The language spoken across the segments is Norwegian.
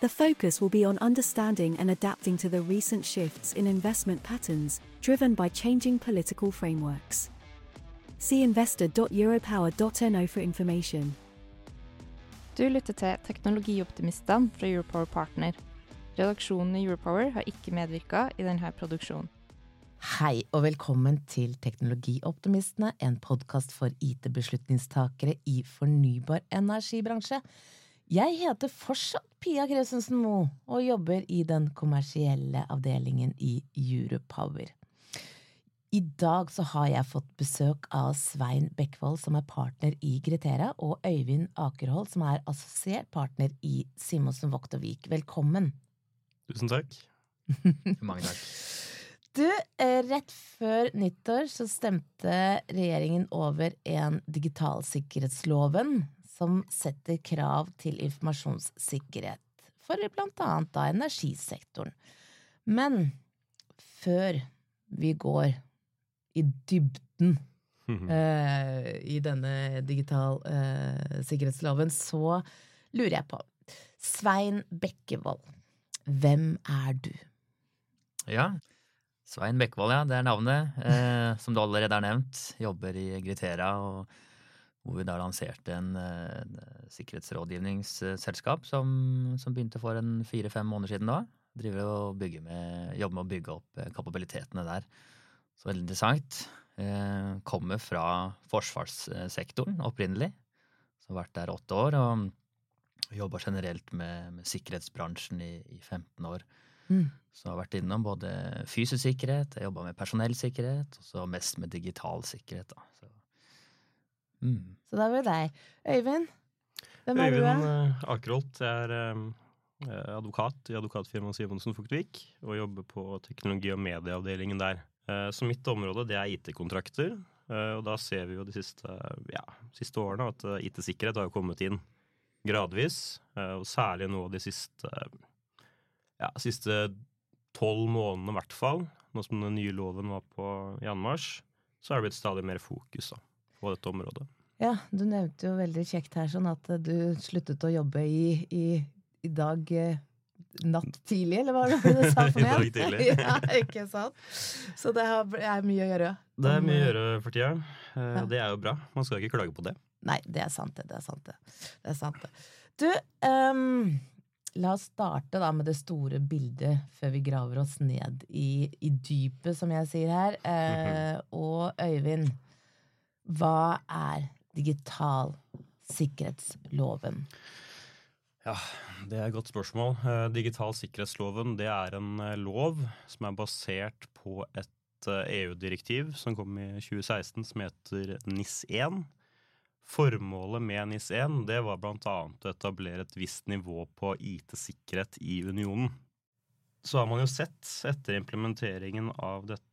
The focus will be on understanding and adapting to the recent shifts in investment patterns driven by changing political frameworks. See investor.europower.no for information. Du lytter til Teknologioptimistene fra Europower Partner. Redaksjonen i Europower har ikke medvirka i denne produksjonen. Hei og velkommen til Teknologioptimistene, en podkast for IT-beslutningstakere i fornybar energibransje. Jeg heter fortsatt Pia Kresensen Moe og jobber i den kommersielle avdelingen i Europower. I dag så har jeg fått besøk av Svein Bekkevold, som er partner i Gretera, og Øyvind Akerhold, som er assosiert partner i Simonsen Vogt og Vik. Velkommen. Tusen takk. Mange takk. Du, eh, rett før nyttår så stemte regjeringen over en digitalsikkerhetsloven som setter krav til informasjonssikkerhet for blant annet da energisektoren. Men før vi går i dybden eh, i denne digital sikkerhetsloven, så lurer jeg på Svein Bekkevold, hvem er du? Ja, Svein Bekkevold, ja. Det er navnet. Eh, som du allerede har nevnt. Jobber i Gritera, og, hvor vi da lanserte en, uh, sikkerhetsrådgivningsselskap som, som, begynte for en fire-fem måneder siden da. Driver og med, jobber med å bygge opp eh, kapabilitetene der. Så veldig interessant. Uh, kommer fra forsvarssektoren opprinnelig. Så har vært der åtte år. Og jobba generelt med, med sikkerhetsbransjen i, i 15 år. Mm. Så jeg har vært innom både fysisk sikkerhet, jeg jobba med personellsikkerhet, og så mest med digital sikkerhet. Da. Så, mm. så da var det deg. Øyvind? Hvem er Øyvind du? Øyvind Akerholt. Jeg er uh, advokat i advokatfirmaet Simonsen Fuktvik og jobber på teknologi- og medieavdelingen der. Uh, så mitt område det er IT-kontrakter, og da ser vi jo de siste, ja, siste årene at IT-sikkerhet har jo kommet inn gradvis, og særlig nå de siste ja, siste tolv månedene i hvert fall, nå som den nye loven var på i anmarsj, så har det blitt stadig mer fokus da, på dette området. Ja, du nevnte jo veldig kjekt her sånn at du sluttet å jobbe i, i, i dag eh, natt tidlig, eller hva var det du sa for I dag tidlig. ja, ikke sant? Så det er mye å gjøre. Det er mye å gjøre for tida. Eh, Ja. Det er jo bra. Man skal ikke klage på det. Nei, det er sant, det. Det er sant, det. det, er sant, det. Du, um, la oss starte da med det store bildet før vi graver oss ned i, i dypet, som jeg sier her. Uh, og Øyvind, hva er digital sikkerhetsloven? Ja, det er et godt spørsmål. Eh, Digital sikkerhetsloven det er en eh, lov som er basert på et eh, EU-direktiv som kom i 2016 som heter NIS1. Formålet med NIS1 det var bl.a. å etablere et visst nivå på IT-sikkerhet i unionen. Så har man jo sett etter implementeringen av dette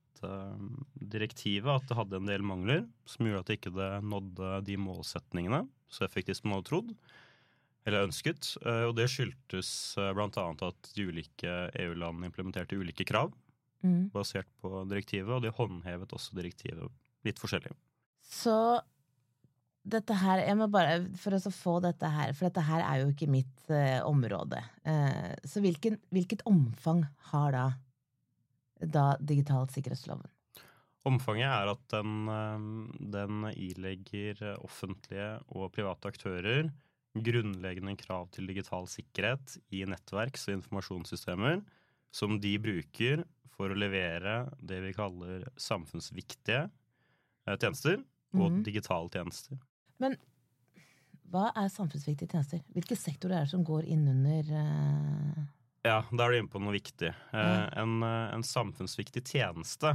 direktivet at det hadde en del mangler som gjorde at det ikke nådde de målsetningene så effektivt som man hadde trodd eller ønsket. Og det skyldtes bl.a. at de ulike EU-landene implementerte ulike krav Mm. basert på direktivet, og de håndhevet også direktivet litt forskjellig. Så dette her jeg må bare, For å få dette her, for dette her er jo ikke mitt eh, område. Eh, så hvilken, hvilket omfang har da, da digital sikkerhetsloven? Omfanget er at den, eh, den ilegger offentlige og private aktører grunnleggende krav til digital sikkerhet i nettverks- og informasjonssystemer som de bruker for å levere det vi kaller samfunnsviktige eh, tjenester og Mhm. digitale tjenester. Men hva er samfunnsviktige tjenester? Hvilke sektorer er det som går innunder uh... Ja, da er du inne på noe viktig. Eh, en, eh, en samfunnsviktig tjeneste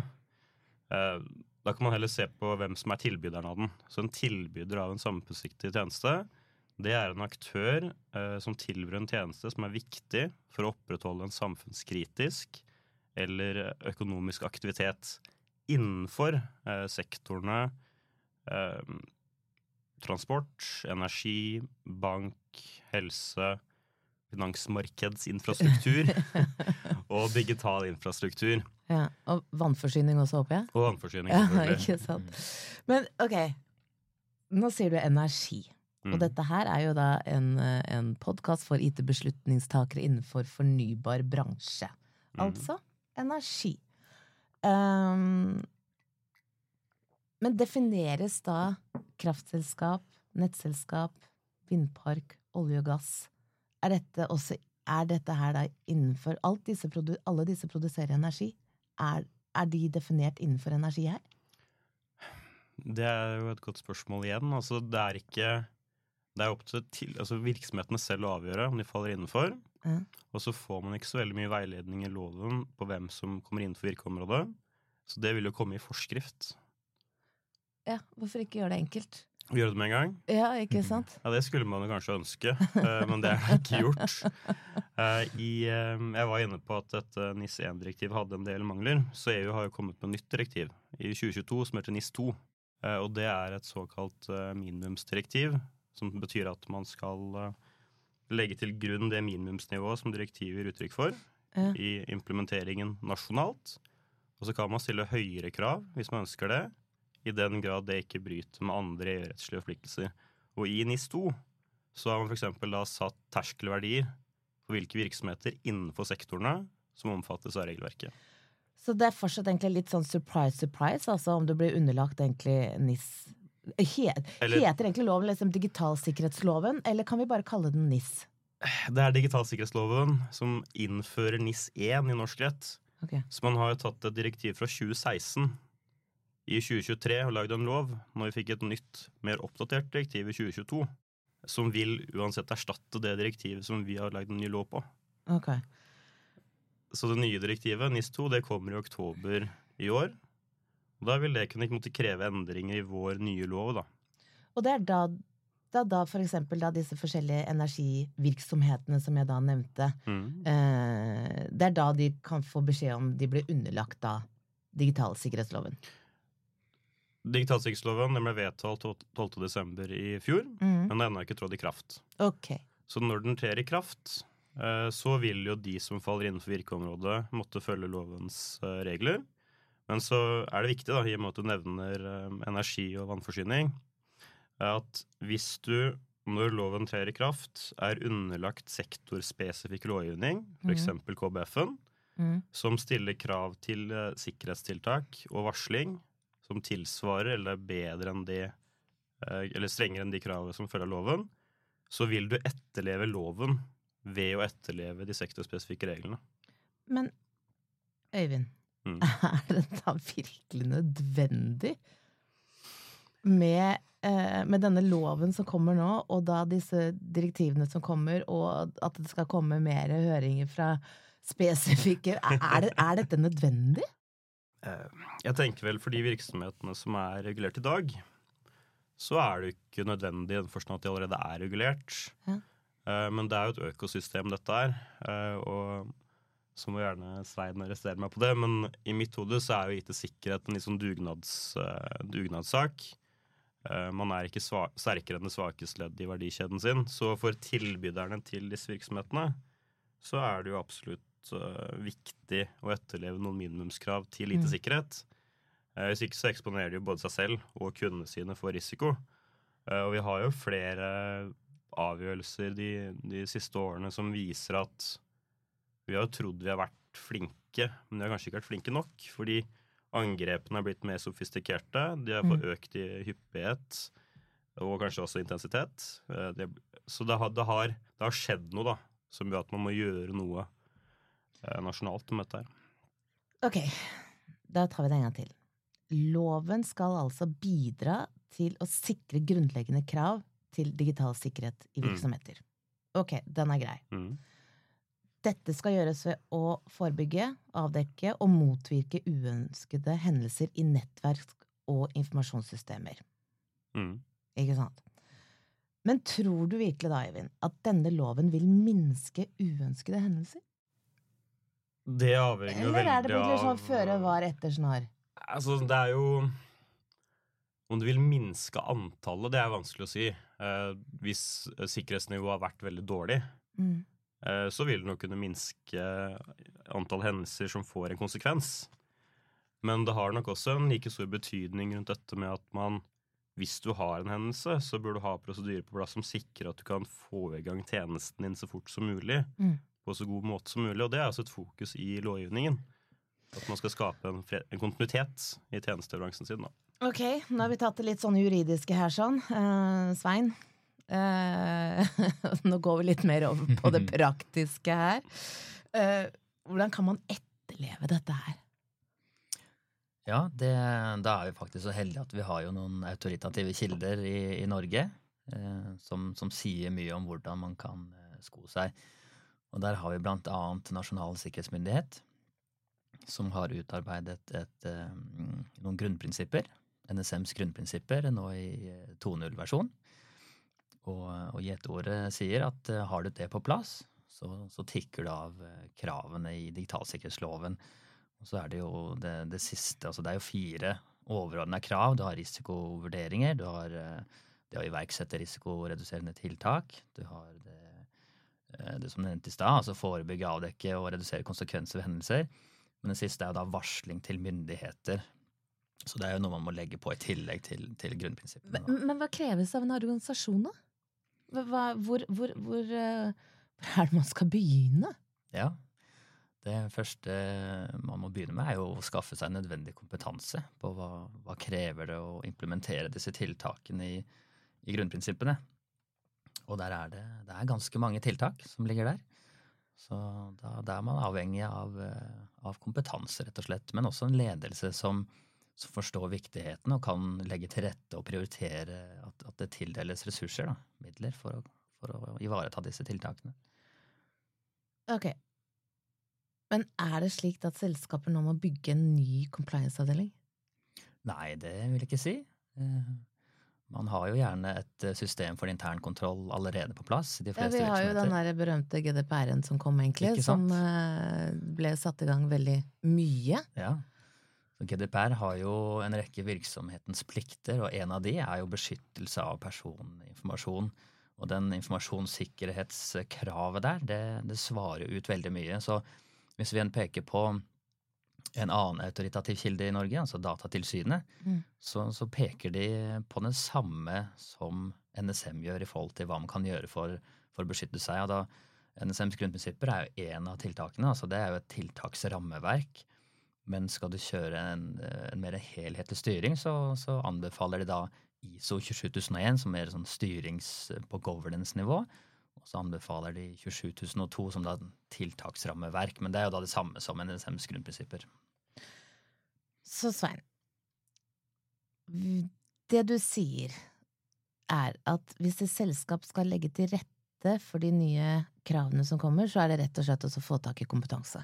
eh, Da kan man heller se på hvem som er tilbyderen av den. Så en tilbyder av en samfunnsviktig tjeneste, det er en aktør eh, som tilbyr en tjeneste som er viktig for å opprettholde en samfunnskritisk eller økonomisk aktivitet innenfor eh, sektorene eh, transport, energi, bank, helse, finansmarkedsinfrastruktur og digital infrastruktur. Ja, Og vannforsyning også, håper jeg? Og vannforsyning, Ja, selvfølgelig. ikke sant. Men ok, nå sier du energi. Og Mm. dette her er jo da en, en podkast for IT-beslutningstakere innenfor fornybar bransje. Mm. Altså energi. Um, men defineres da kraftselskap, nettselskap, vindpark, olje og gass Er dette, også, er dette her da innenfor alt disse Alle disse produserer energi. Er, er de definert innenfor energi her? Det er jo et godt spørsmål igjen. Altså, det er ikke Det er opp til, til altså, virksomhetene selv å avgjøre om de faller innenfor. Ja. Og så får man ikke så veldig mye veiledning i loven på hvem som kommer innenfor virkeområdet. Så det vil jo komme i forskrift. Ja, hvorfor ikke gjøre det enkelt? Gjøre det med en gang? Ja, ikke sant? Ja, det skulle man jo kanskje ønske, eh, men det er det ikke gjort. Eh, I, eh, jeg var inne på at dette NIS 1-direktivet hadde en del mangler, så EU har jo kommet med et nytt direktiv i 2022 som heter NIS 2. Eh, Og det er et såkalt minimumsdirektiv, som betyr at man skal legge til grunn det minimumsnivået som direktivet gir uttrykk for Ja. i implementeringen nasjonalt. Og så kan man stille høyere krav hvis man ønsker det, i den grad det ikke bryter med andre EU-rettslige forpliktelser. Og i NIS 2 så har man f.eks. da satt terskelverdier for hvilke virksomheter innenfor sektorene som omfattes av regelverket. Så det er fortsatt egentlig litt sånn surprise, surprise, altså om du blir underlagt egentlig NIS Heter, Eller- Heter egentlig loven liksom digitalsikkerhetsloven, eller kan vi bare kalle den NIS? Det er digitalsikkerhetsloven som innfører NIS 1 i norsk rett. Okay. Så man har jo tatt et direktiv fra 2016 i 2023 og lagd en lov, når vi fikk et nytt, mer oppdatert direktiv i 2022, som vil uansett erstatte det direktivet som vi har lagd en ny lov på. Ok. Så det nye direktivet, NIS 2, det kommer i oktober i år. Og da vil det kunne måtte kreve endringer i vår nye lov, da. Og det er da, da, da for eksempel da disse forskjellige energivirksomhetene som jeg da nevnte, eh, det er da de kan få beskjed om de blir underlagt da digitalsikkerhetsloven. Digitalsikkerhetsloven ble vedtatt 12. desember i fjor, Mm. men den er ennå ikke trådt i kraft. Okay. Så når den trer i kraft, eh, så vil jo de som faller innenfor virkeområdet, måtte følge lovens eh, regler. Men så er det viktig, da, i og med at du nevner eh, energi og vannforsyning, at hvis du, når loven trer i kraft, er underlagt sektorspesifikk lovgivning, f.eks. KBF-en, Mm. som stiller krav til sikkerhetstiltak og varsling som tilsvarer eller er bedre enn de eh, eller strengere enn de kravene som følger loven, så vil du etterleve loven ved å etterleve de sektorspesifikke reglene. Men Øyvind, Mm. er det da virkelig nødvendig med, eh, med denne loven som kommer nå, og da disse direktivene som kommer, og at det skal komme mer høringer fra spesifikke Er, er, det, er dette nødvendig? Eh, Jeg tenker vel for de virksomhetene som er regulert i dag, så er det jo ikke nødvendig i den forstand at de allerede er regulert. Ja. Eh, Men det er jo et økosystem, dette her. eh, Og så må gjerne Svein arrestere meg på det, men i mitt hode så er jo IT-sikkerhet en litt sånn dugnads, dugnadssak. Man er ikke sva sterkere enn det svakeste leddet i verdikjeden sin. Så for tilbyderne til disse virksomhetene så er det jo absolutt viktig å etterleve noen minimumskrav til Mm. IT-sikkerhet. Eh, Hvis ikke så eksponerer de jo både seg selv og kundene sine for risiko. Eh, Og vi har jo flere avgjørelser de, de siste årene som viser at vi har jo trodd vi har vært flinke, men vi har kanskje ikke vært flinke nok. Fordi angrepene er blitt mer sofistikerte, de har fått økt i hyppighet og kanskje også intensitet. Eh, så det har, det, har, det har skjedd noe, da, som gjør at man må gjøre noe eh, nasjonalt om dette her. Ok, da tar vi det en gang til. Loven skal altså bidra til å sikre grunnleggende krav til digital sikkerhet i Mm. virksomheter. Ok, den er grei. Mm. Dette skal gjøres ved å forebygge, avdekke og motvirke uønskede hendelser i nettverk og informasjonssystemer. Mm. Ikke sant? Men tror du virkelig da, Eivind, at denne loven vil minske uønskede hendelser? Det avhenger jo Eller er det veldig litt sånn av føre var etter snar? Altså, det er jo Om du vil minske antallet, det er vanskelig å si. Eh, hvis sikkerhetsnivået har vært veldig dårlig, Mm. eh, så vil det nok kunne minske antall hendelser som får en konsekvens. Men det har nok også en like stor betydning rundt dette med at man, hvis du har en hendelse, så bør du ha prosedyrer på plass som sikrer at du kan få i gang tjenesten din så fort som mulig. Mm. På så god måte som mulig. Og det er også et fokus i lovgivningen. At man skal skape en, en kontinuitet i tjenestebransjen sin. Da. Ok, nå har vi tatt det litt sånn juridiske her, sånn. Uh, Svein? Uh, nå går vi litt mer over på det praktiske her. Uh, hvordan kan man etterleve dette her? Ja, det, da er vi faktisk så heldige at vi har jo noen autoritative kilder i, i Norge eh, som, som sier mye om hvordan man kan sko seg. Og der har vi blant annet Nasjonal sikkerhetsmyndighet, som har utarbeidet et, eh, noen grunnprinsipper. NSMs grunnprinsipper nå i eh, 2.0-versjon. Og, og gjeteordet sier at eh, har du det på plass, så, så tikker det av eh, kravene i digitalsikkerhetsloven. Og så er det jo det, det siste altså Det er jo fire overordna krav. Du har risikovurderinger, du har eh, det å iverksette risikoreduserende tiltak, du har det, eh, det som nevnte i stad, altså forebygge, avdekke og redusere konsekvenser ved hendelser. Men det siste er jo da varsling til myndigheter. Så det er jo noe man må legge på i tillegg til, til grunnprinsippene. Men, men hva kreves av en organisasjon, da? Hva, hva- hvor, hvor, hvor, eh, hvor er det man skal begynne? Ja. Det første man må begynne med, er jo å skaffe seg nødvendig kompetanse på hva, hva krever det å implementere disse tiltakene i, i grunnprinsippene. Og der er det, det er ganske mange tiltak som ligger der. Så da, da er man avhengig av, eh, av kompetanse, rett og slett. Men også en ledelse som, som forstår viktigheten og kan legge til rette og prioritere at, at det tildeles ressurser, da, midler, for å, for å ivareta disse tiltakene. Ok. Men er det slik at selskaper nå må bygge en ny compliance-avdeling? Nei, det vil jeg ikke si. Man har jo gjerne et eh, system for internkontroll allerede på plass de Ja, vi har jo den der berømte GDPR-en som kom, egentlig, som eh, ble satt i gang veldig mye. Ja. Så GDPR har jo en rekke virksomhetens plikter, og en av de er jo beskyttelse av personinformasjon. Og den informasjonssikkerhetskravet der, det, det svarer ut veldig mye. Så hvis vi igjen peker på en annen autoritativ kilde i Norge, altså Datatilsynet, Mm. så, så peker de på det samme som NSM gjør i forhold til hva man kan gjøre for, for å beskytte seg. Og da, NSMs grunnprinsipper er jo én av tiltakene. altså Det er jo et tiltaksrammeverk. Men skal du kjøre en, en mer helhetlig styring, så, så anbefaler de da ISO 27001, som er sånn styrings på governance-nivå. Og så anbefaler de 27002 som da tiltaksrammeverk. Men det er jo da det samme som NSMs grunnprinsipper. Så Svein, det du sier er at hvis et selskap skal legge til rette for de nye kravene som kommer, så er det rett og slett også å få tak i kompetanse.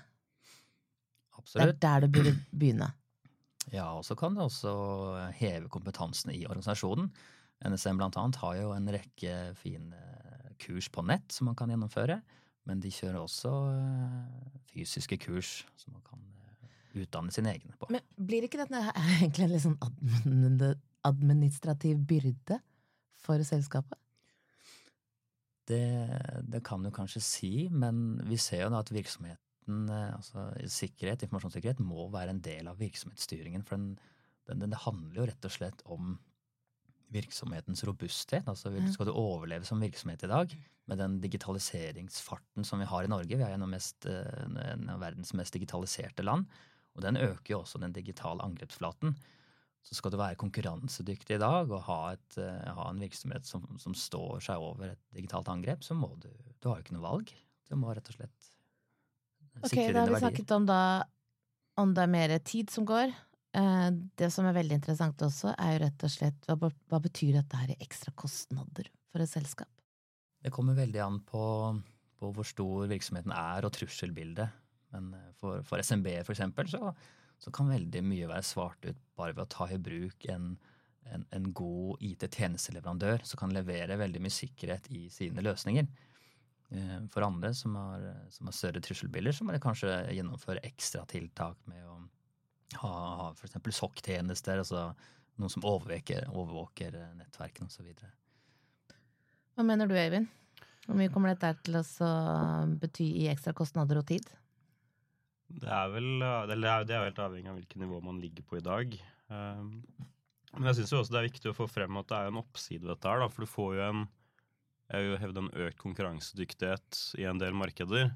Absolutt. Det er der du burde begynne. Ja, og så kan det også heve kompetansen i organisasjonen. NSM blant annet har jo en rekke fine kurs på nett som man kan gjennomføre. Men de kjører også eh, fysiske kurs som man kan eh, utdanne sine egne på. Men blir ikke dette egentlig en litt sånn administrativ byrde for selskapet? Det, det kan du kanskje si, men vi ser jo da at virksomheten, eh, altså sikkerhet, informasjonssikkerhet, må være en del av virksomhetsstyringen. For den, den, den, det handler jo rett og slett om virksomhetens robusthet. Altså skal du overleve som virksomhet i dag, med den digitaliseringsfarten som vi har i Norge, vi er en av, mest, eh, en av verdens mest digitaliserte land, og den øker jo også den digitale angrepsflaten. Så skal du være konkurransedyktig i dag og ha, et, eh, ha en virksomhet som, som står seg over et digitalt angrep, så må du Du har jo ikke noe valg. Du må rett og slett sikre Ok, sikre da har vi verdier. snakket om da om det er mer tid som går. Eh, Det som er veldig interessant også, er jo rett og slett hva, hva betyr dette her i ekstra kostnader for et selskap? Det kommer veldig an på, på hvor stor virksomheten er og trusselbildet. Men eh, for, for SMB eksempel, så, så kan veldig mye være svart ut bare ved å ta i bruk en, en, en god IT-tjenesteleverandør som kan levere veldig mye sikkerhet i sine løsninger. Eh, For andre som har, som har større trusselbilder, så må de kanskje gjennomføre ekstra tiltak med å ha, ha f.eks. SOK-tjenester, altså noen som overvåker, overvåker eh, nettverkene osv. Hva mener du, Øyvind? Hvor mye kommer dette til å bety i ekstra kostnader og tid? Det er vel det er, det er helt avhengig av hvilket nivå man ligger på i dag. Um, men jeg syns også det er viktig å få frem at det er en oppside ved dette her, da. For du får jo en jeg vil hevde en økt konkurransedyktighet i en del markeder.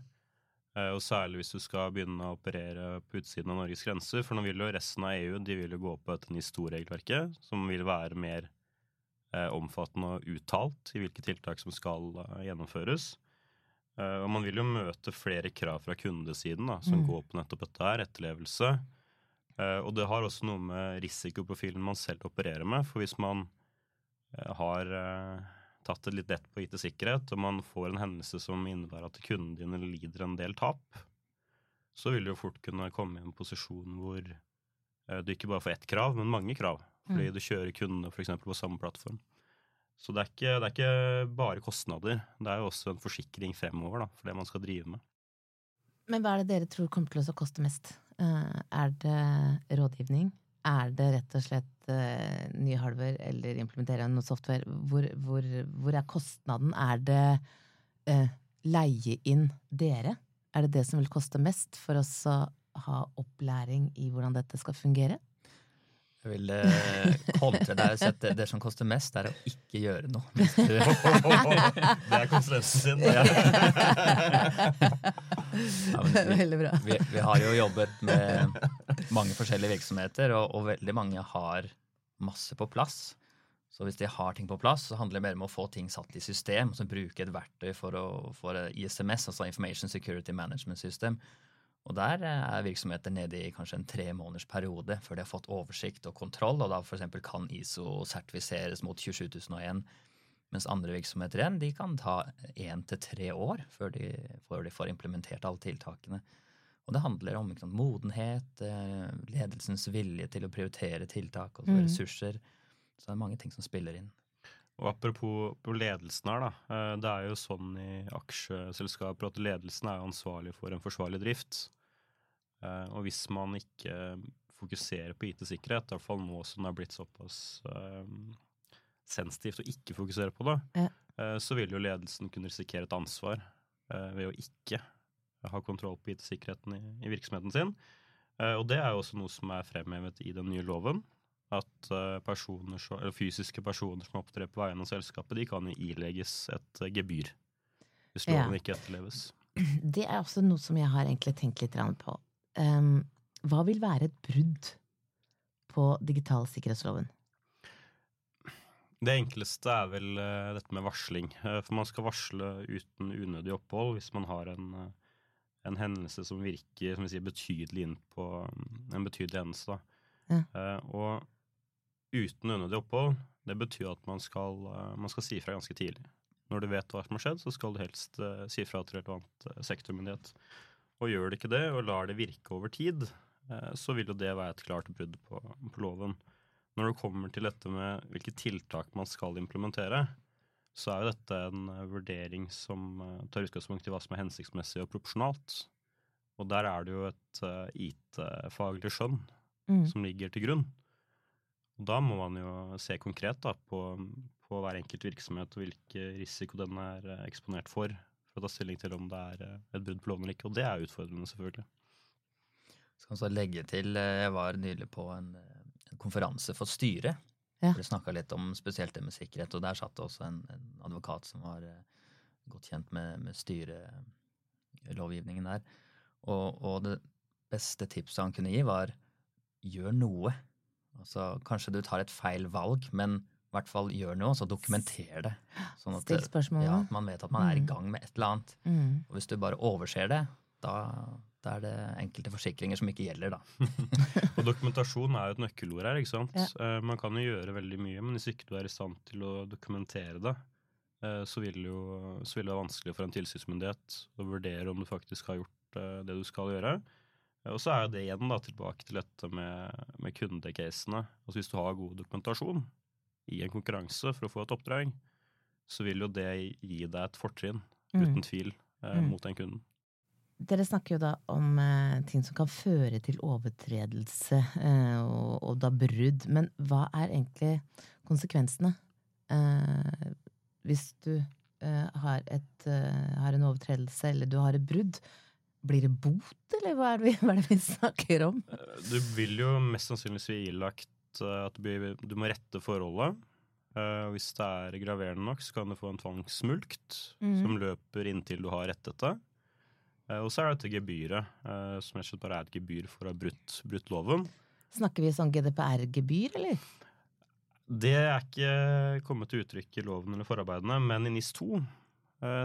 Eh, og særlig hvis du skal begynne å operere på utsiden av Norges grenser. For nå vil jo resten av EU de vil jo gå på dette NIS2-regelverket, som vil være mer eh, omfattende og uttalt i hvilke tiltak som skal eh, gjennomføres. Eh, og man vil jo møte flere krav fra kundesiden da, som Mm. går på nettopp dette her, etterlevelse. Eh, og det har også noe med risikoprofilen man selv opererer med. For hvis man eh, har tatt det litt lett på IT-sikkerhet, og man får en hendelse som innebærer at kundene dine lider en del tap, så vil du jo fort kunne komme i en posisjon hvor du ikke bare får ett krav, men mange krav. Fordi Mm. du kjører kundene f.eks. på samme plattform. Så det er, ikke, det er ikke bare kostnader. Det er jo også en forsikring fremover da, for det man skal drive med. Men hva er det dere tror kommer til å koste mest? Eh, Er det rådgivning? Er det rett og slett eh, ny hardware eller implementere noe software? Hvor, hvor, hvor er kostnaden? Er det eh, leie inn dere? Er det det som vil koste mest for oss å ha opplæring i hvordan dette skal fungere? Jeg vil eh, kontre deg og si at det, det som koster mest, er å ikke gjøre noe. Det er konsulensen sin. Ja. Ja, men vi- Veldig bra. vi, vi har jo jobbet med mange forskjellige virksomheter, og, og veldig mange har masse på plass. Så hvis de har ting på plass, så handler det mer om å få ting satt i system. Så bruke et verktøy for, å, for ISMS, altså Information Security Management System. Og der eh, er virksomheter nede i kanskje en tre måneders periode før de har fått oversikt og kontroll, og da f.eks. kan ISO sertifiseres mot 27001. Mens andre virksomheter igjen de kan ta én til tre år før de, før de får implementert alle tiltakene. Og det handler om sant, modenhet, eh, ledelsens vilje til å prioritere tiltak og Mm. ressurser. Så det er mange ting som spiller inn. Og apropos på ledelsen her, da. eh, Det er jo sånn i aksjeselskaper at ledelsen er ansvarlig for en forsvarlig drift. Eh, Og hvis man ikke fokuserer på IT-sikkerhet, i hvert fall nå som det er blitt såpass eh, sensitivt å ikke fokusere på det, Ja. så vil jo ledelsen kunne risikere et ansvar eh, ved å ikke ha kontroll på IT-sikkerheten i, virksomheten sin. Eh, Og det er jo også noe som er fremhevet i den nye loven. At eh, personer, eller fysiske personer som opptrer på vegne av selskapet, de kan jo ilegges et eh, gebyr. Hvis Ja. ikke etterleves. Det er også noe som jeg har egentlig tenkt litt på. Um, hva vil være et brudd på digital sikkerhetsloven? Det enkleste er vel eh, dette med varsling. For man skal varsle uten unødig opphold hvis man har en, en hendelse som virker som vi sier, betydelig inn på mm, en betydelig hendelse. Ja. Og uten unødig opphold, det betyr at man skal, eh, man skal si fra ganske tidlig. Når du vet hva som har skjedd, så skal du helst eh, si fra til relevant eh, sektormyndighet. Og gjør du ikke det, og lar det virke over tid, så vil jo det være et klart brudd på, på loven. Når det kommer til dette med hvilke tiltak man skal implementere, så er jo dette en vurdering som tar utgangspunkt i hva som er hensiktsmessig og proporsjonalt. Og der er det jo et IT-faglig skjønn Mm. som ligger til grunn. Og da må man jo se konkret da, på, på hver enkelt virksomhet og hvilke risiko den er eh, eksponert for, for å ta stilling til om det er eh, et brudd på loven eller ikke. Og det er utfordrende, selvfølgelig. Jeg Skal også legge til, eh, Jeg var nylig på en, en konferanse for styret. Ja. Det snakka litt om spesielt det med sikkerhet, og der satt det også en, en advokat som var godt kjent med, med styrelovgivningen der. Og, og det beste tipset han kunne gi, var gjør noe. Altså, kanskje du tar et feil valg, men i hvert fall gjør noe, så dokumenter det. Sånn at, Still spørsmål. ja, at man vet at man er i Mm. gang med et eller annet. Mm. Og hvis du bare overser det, da, da er det enkelte forsikringer som ikke gjelder, da. Og dokumentasjon er jo et nøkkelord her. ikke sant? Ja. Eh, Man kan jo gjøre veldig mye, men hvis ikke du er i stand til å dokumentere det, eh, så vil, jo, så vil det være vanskelig for en tilsynsmyndighet å vurdere om du faktisk har gjort eh, det du skal gjøre. Eh, Og så er det igjen da tilbake til dette med, med kundecasene. Altså Hvis du har god dokumentasjon, i en konkurranse for å få et oppdrag, så vil jo det gi deg et fortrinn, Mm. uten tvil, eh, Mm. mot den kunden. Dere snakker jo da om eh, ting som kan føre til overtredelse eh, og, og da brudd. Men hva er egentlig konsekvensene eh, hvis du eh, har, et, eh, har en overtredelse eller du har et brudd? Blir det bot, eller hva er det vi, hva er det vi snakker om? Eh, Du vil jo mest sannsynligvis bli ilagt eh, at du, blir, du må rette forholdet. Eh, hvis det er graverende nok, så kan du få en tvangsmulkt mm. som løper inntil du har rettet det. Og så er det dette gebyret, som rett og slett bare er et gebyr for å ha brutt, brutt loven. Snakker vi sånn GDPR-gebyr, eller? Det er ikke kommet til uttrykk i loven eller forarbeidene, men i NIS 2 eh,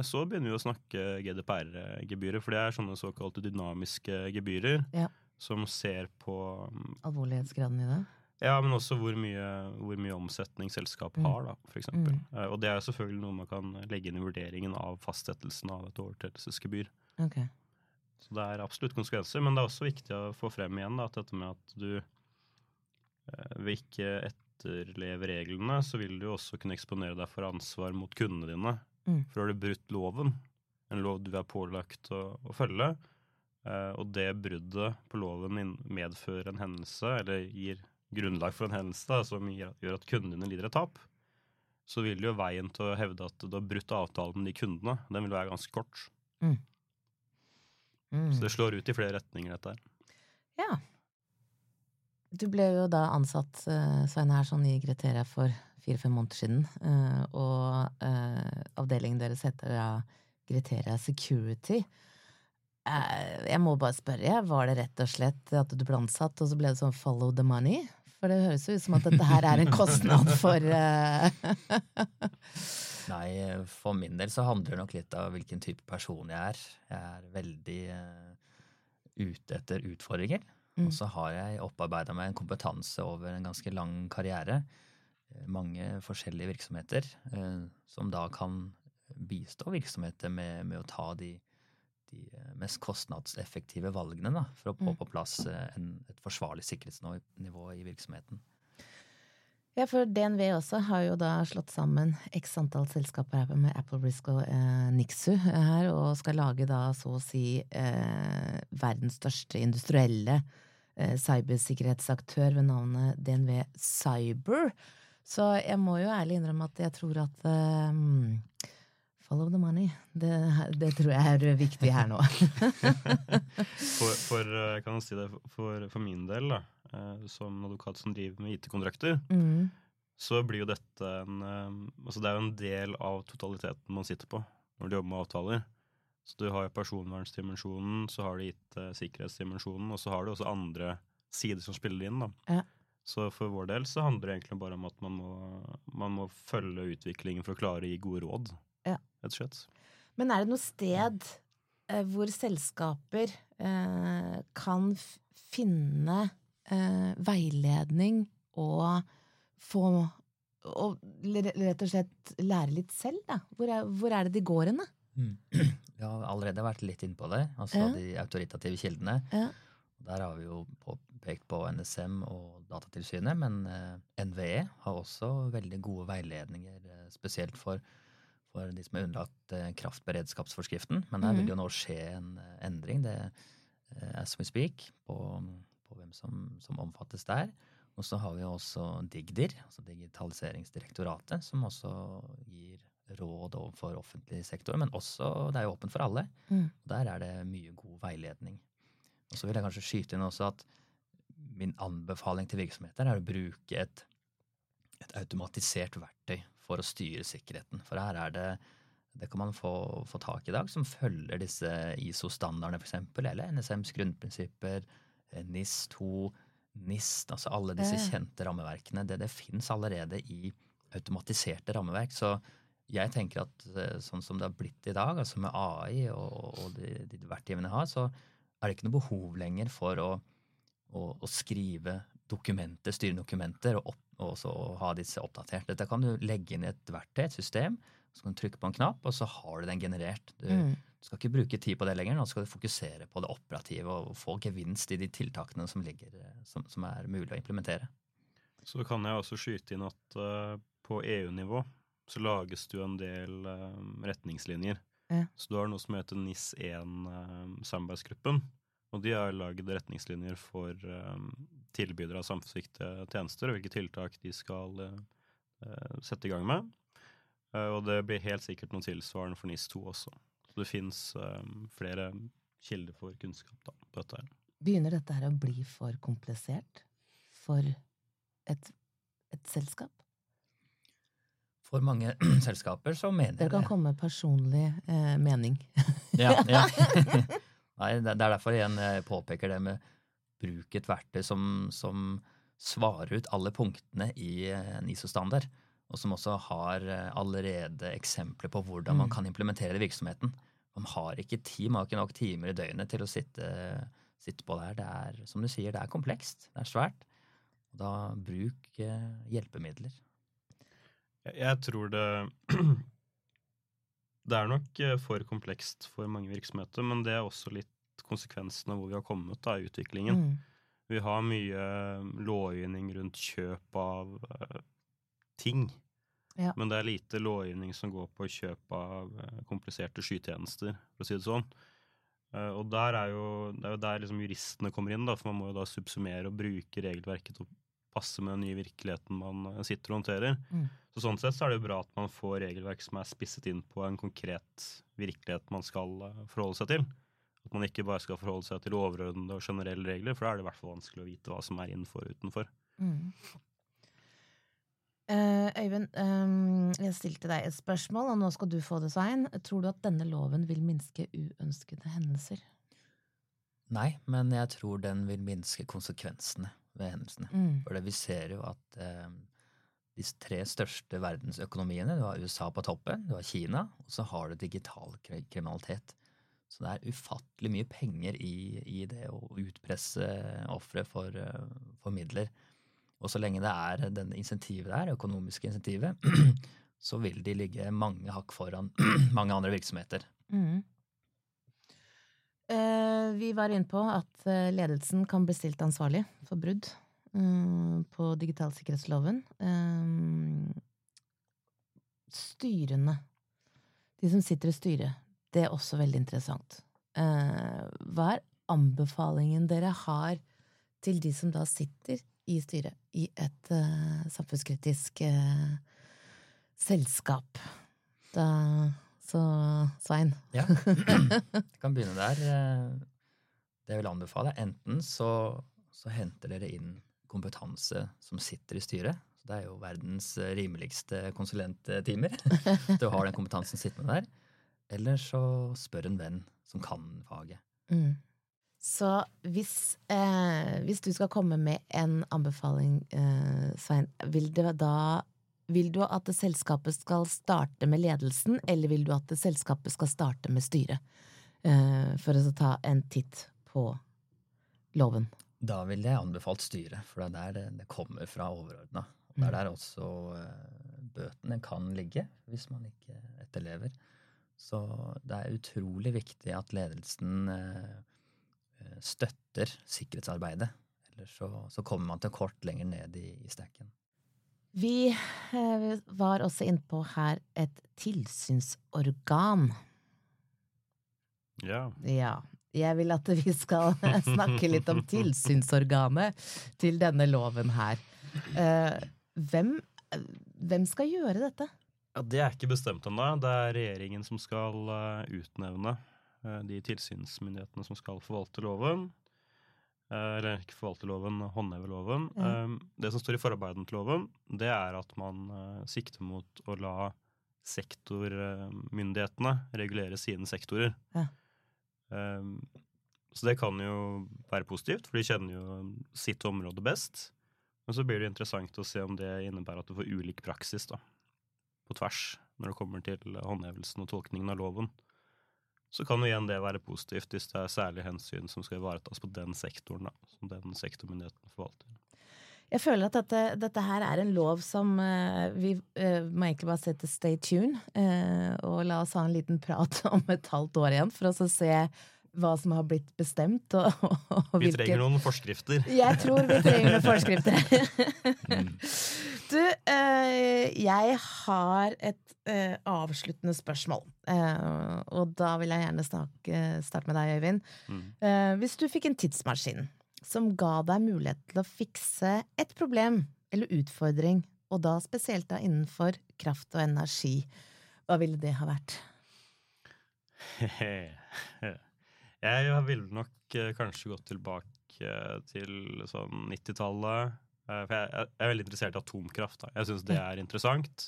så begynner vi å snakke GDPR-gebyrer, for det er sånne såkalte dynamiske gebyrer Ja. som ser på mm, Alvorlighetsgraden i det? Ja, men også hvor mye, hvor mye omsetning selskapet Mm. har, da, eksempel. Mm. Eh, Og det er selvfølgelig noe man kan legge inn i vurderingen av fastsettelsen av et overtredelsesgebyr. Okay. Så det er absolutt konsekvenser, men det er også viktig å få frem igjen da, at dette med at du eh, ved ikke etterleve reglene, så vil du også kunne eksponere deg for ansvar mot kundene dine. Mm. For har du brutt loven, en lov du er pålagt å, å følge, eh, og det bruddet på loven medfører en hendelse, eller gir grunnlag for en hendelse da, som gjør, at kundene lider et tap, så vil jo veien til å hevde at du har brutt avtalen med de kundene, den vil være ganske kort. Mm. Så det slår ut i flere retninger, dette her. Ja. Du ble jo da ansatt, eh, Svein her, sånn i Greteria for fire-fem måneder siden. eh, Og eh, avdelingen deres heter da Greteria Security. Eh, Jeg må bare spørre, var det rett og slett at du ble ansatt, og så ble det sånn follow the money? For det høres jo ut som at dette her er en kostnad for Nei, for min del så handler det nok litt av hvilken type person jeg er. Jeg er veldig ute etter utfordringer. Mm. Og så har jeg opparbeida meg en kompetanse over en ganske lang karriere. Eh, Mange forskjellige virksomheter eh, som da kan bistå virksomheter med, med å ta de, de eh, mest kostnadseffektive valgene da, for å få Mm. på plass en, et forsvarlig sikkerhetsnivå i virksomheten. Ja, for DNV også har jo da slått sammen x antall selskaper her med Apple Risk og eh, Nixu her, og skal lage da så å si eh, verdens største industrielle eh, cybersikkerhetsaktør ved navnet DNV Cyber. Så jeg må jo ærlig innrømme at jeg tror at um, Follow the money. Det, det tror jeg er viktig her nå. For, for eh, kan man si det, for, for min del, da, eh, som advokat som driver med IT-kontrakter, Mm. så blir jo dette en eh, Altså det er jo en del av totaliteten man sitter på når du jobber med avtaler. Så du har jo personvernsdimensjonen, så har du IT-sikkerhetsdimensjonen, og så har du også andre sider som spiller inn, da. Ja. Så for vår del så handler det egentlig bare om at man må, man må følge utviklingen for å klare å gi gode råd, Ja. rett og slett. Men er det noe sted eh, hvor selskaper eh, kan f finne eh, veiledning og få og rett og slett lære litt selv, da? Hvor er, hvor er det de går hen, da? Jeg har allerede vært litt inne på det, altså Ja. de autoritative kildene. Ja. Der har vi jo på, pekt på NSM og Datatilsynet, men eh, NVE har også veldig gode veiledninger, eh, spesielt for, for de som er underlagt eh, kraftberedskapsforskriften. Men her Mhm. vil jo nå skje en endring, det er as we speak, på, på hvem som, som omfattes der. Og så har vi også Digdir, altså Digitaliseringsdirektoratet, som også gir råd overfor offentlig sektor, men også det er jo åpent for alle. Mm. Der er det mye god veiledning. Og så vil jeg kanskje skyte inn også at min anbefaling til virksomheter er å bruke et, et automatisert verktøy for å styre sikkerheten. For her er det det kan man få, få tak i i dag, som følger disse ISO-standardene, f.eks., eller NSMs grunnprinsipper, eh, NIS2, NIST, altså alle disse kjente rammeverkene. Det, det fins allerede i automatiserte rammeverk. Så jeg tenker at eh, sånn som det har blitt i dag, altså med AI og, og de, de verktøyene jeg har, så er det ikke noe behov lenger for å, å, å skrive dokumenter, styre dokumenter, og, opp, og også ha disse oppdatert. Dette kan du legge inn i et verktøy, et system, så kan du trykke på en knapp, og så har du den generert. Du, Mm. du skal ikke bruke tid på det lenger, nå skal du fokusere på det operative og få gevinst i de tiltakene som, ligger, eh, som, som er mulig å implementere. Så kan jeg også skyte inn at uh, på EU-nivå så lages det jo en del uh, retningslinjer. Ja. Så du har noe som heter NIS1-samarbeidsgruppen. Og de har laget retningslinjer for uh, tilbydere av samfunnsviktige tjenester, og hvilke tiltak de skal sette i gang med. og det blir helt sikkert noe tilsvarende for NIS2 også. Så det fins flere kilder for kunnskap da, på dette. her. Begynner dette her å bli for komplisert for et, et selskap? For mange selskaper så mener Dere kan det. komme med personlig eh, mening. Ja, ja. Nei, det er derfor igjen jeg påpeker det med bruk et verktøy som, som svarer ut alle punktene i en ISO-standard, og som også har eh, allerede eksempler på hvordan man Mm. kan implementere det i virksomheten. Man har ikke tid, man har ikke nok timer i døgnet til å sitte, sitte på det her. Det er, som du sier, det er komplekst, det er svært. Og da bruk eh, hjelpemidler. Jeg, jeg tror det Det er nok eh, for komplekst for mange virksomheter, men det er også litt konsekvensen av hvor vi har kommet da, i utviklingen. Mm. Vi har mye eh, lovgivning rundt kjøp av uh, ting. Ja. Men det er lite lovgivning som går på kjøp av kompliserte skytjenester, for å si det sånn. Og der er jo, det er jo der liksom juristene kommer inn, da, for man må jo da subsumere og bruke regelverket til å passe med den nye virkeligheten man eh, sitter og håndterer. Mm. Så sånn sett så er det jo bra at man får regelverk som er spisset inn på en konkret virkelighet man skal eh, forholde seg til. At man ikke bare skal forholde seg til overordnede og generelle regler, for da er det i hvert fall vanskelig å vite hva som er innenfor og utenfor. Mm. Uh, Øyvind, um, jeg stilte deg et spørsmål, og nå skal du få det, Svein. Tror du at denne loven vil minske uønskede hendelser? Nei, men jeg tror den vil minske konsekvensene ved hendelsene. Mm. For det, vi ser jo at eh, de tre største verdensøkonomiene, du har USA på toppen, du har Kina, og så har du digital kriminalitet. Så det er ufattelig mye penger i, i det å utpresse ofre for, eh, for midler. Og så lenge det er den insentivet der, økonomiske insentivet, så vil de ligge mange hakk foran mange andre virksomheter. Mm. Eh, vi var inne på at eh, ledelsen kan bli stilt ansvarlig for brudd eh, på digitalsikkerhetsloven. Styrene, de som sitter i styret, det er også veldig interessant. Hva er anbefalingen dere har til de som da sitter i styret i et samfunnskritisk selskap? Da, så Svein. Ja. Jeg kan begynne der. Eh, Det jeg vil anbefale, er enten så, så henter dere inn kompetanse som sitter i styret. Det er jo verdens eh, rimeligste konsulenttimer. Du har den kompetansen sittende der. Eller så spør en venn som kan faget. Mm. Så hvis, eh, hvis du skal komme med en anbefaling, eh, Svein, vil det da vil du at selskapet skal starte med ledelsen, eller vil du at selskapet skal starte med styret? Eh, for å ta en titt på loven. Da ville jeg anbefalt styret, for det er der det, kommer fra overordna. Og det er der også eh, bøtene kan ligge, hvis man ikke etterlever. Så det er utrolig viktig at ledelsen eh, støtter sikkerhetsarbeidet. Ellers så, så kommer man til kort lenger ned i, i stacken. Vi eh, var også innpå her et tilsynsorgan. Ja. Ja. Jeg vil at vi skal snakke litt om tilsynsorganet til denne loven her. Eh, hvem, hvem skal gjøre dette? Ja, Det er ikke bestemt ennå. Det er regjeringen som skal eh, utnevne de tilsynsmyndighetene som skal forvalte loven. Eh, eller ikke forvalterloven, håndheve loven. Ja. Eh, det som står i forarbeidene til loven, det er at man eh, sikter mot å la sektormyndighetene regulere sine sektorer. Ja. Eh, så det kan jo være positivt, for de kjenner jo sitt område best. Men så blir det interessant å se om det innebærer at du får ulik praksis da, på tvers når det kommer til håndhevelsen og tolkningen av loven. Så kan jo igjen det være positivt hvis det er særlige hensyn som skal ivaretas på den sektoren, da, som den sektormyndigheten forvalter. Jeg føler at dette, dette her er en lov som uh, vi uh, må egentlig bare sette stay tune, Uh, og la oss ha en liten prat om et halvt år igjen, for å se hva som har blitt bestemt. Og, og Vi trenger noen forskrifter. Jeg tror vi trenger noen forskrifter. Du, eh, jeg har et eh, avsluttende spørsmål. Eh, og da vil jeg gjerne snakke, starte med deg, Øyvind. Mm. Eh, hvis du fikk en tidsmaskin som ga deg mulighet til å fikse et problem eller utfordring, og da spesielt da innenfor kraft og energi, hva ville det ha vært? Jeg ville nok eh, kanskje gått tilbake eh, til sånn 90-tallet. Eh, for jeg, er veldig interessert i atomkraft. Da. Jeg syns det er interessant.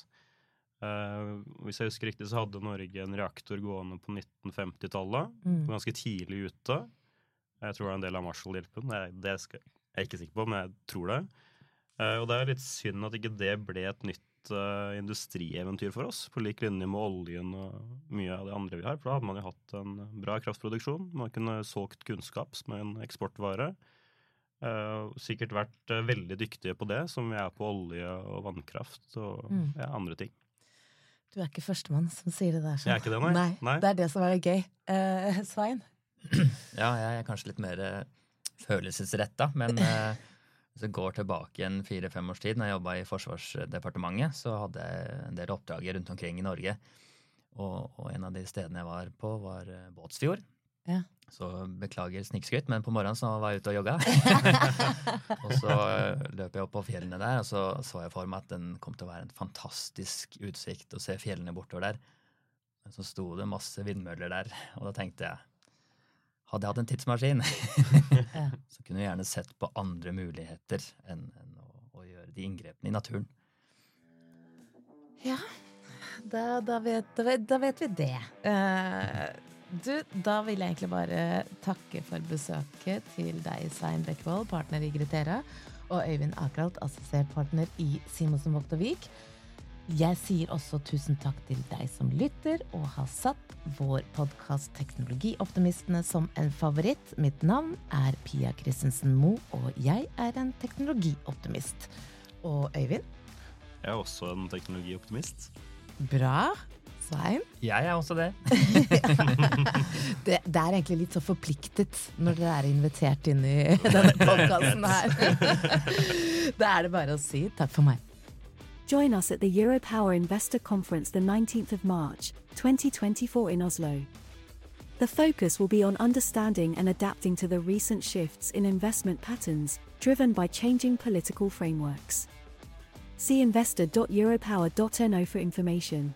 Eh, hvis jeg husker riktig, så hadde Norge en reaktor gående på 1950-tallet. Mm. Ganske tidlig ute. Jeg tror det er en del av Marshall-hjelpen. Det, skal, jeg er ikke sikker på, men jeg tror det. Eh, og det er litt synd at ikke det ble et nytt industrieventyr for oss, på lik linje med oljen og mye av det andre vi har. For da hadde man jo hatt en bra kraftproduksjon. Man kunne solgt kunnskap som en eksportvare. Eh, sikkert vært eh, veldig dyktige på det, som vi er på olje og vannkraft og Mm. ja, andre ting. Du er ikke førstemann som sier det der. sånn. Jeg er ikke det, nei. Nei. Det er det som er gøy. Uh, Svein? Ja, jeg er kanskje litt mer følelsesretta, men uh, hvis jeg går tilbake en fire-fem års tid, når jeg jobba i Forsvarsdepartementet, så hadde jeg en del oppdrag rundt omkring i Norge. Og, og en av de stedene jeg var på, var Båtsfjord. Ja. Så beklager snikskryt, men på morgenen så var jeg ute og jogga. og så eh, løp jeg opp på fjellene der, og så så jeg for meg at den kom til å være en fantastisk utsikt å se fjellene bortover der. Men så sto det masse vindmøller der, og da tenkte jeg hadde jeg hatt en tidsmaskin, så kunne jeg gjerne sett på andre muligheter enn, enn å, å gjøre de inngrepene i naturen. Ja, da, da, vet, da, vet, da vet vi det. Eh, du, da vil jeg egentlig bare takke for besøket til deg, Svein Bekkevold, partner i Gritera, og Øyvind Akralt, assistert partner i Simonsen Vogt og Vik. Jeg sier også tusen takk til deg som lytter og har satt vår podkast Teknologioptimistene som en favoritt. Mitt navn er Pia Christensen Moe, og jeg er en teknologioptimist. Og Øyvind? Jeg er også en teknologioptimist. Bra. Svein? Jeg er også det. Det, det er egentlig litt så forpliktet når dere er invitert inn i denne podkasten her. Da er det bare å si takk for meg. Join us at the Europower Investor Conference the 19th of March, 2024 in Oslo. The focus will be on understanding and adapting to the recent shifts in investment patterns driven by changing political frameworks. See investor.europower.no for information.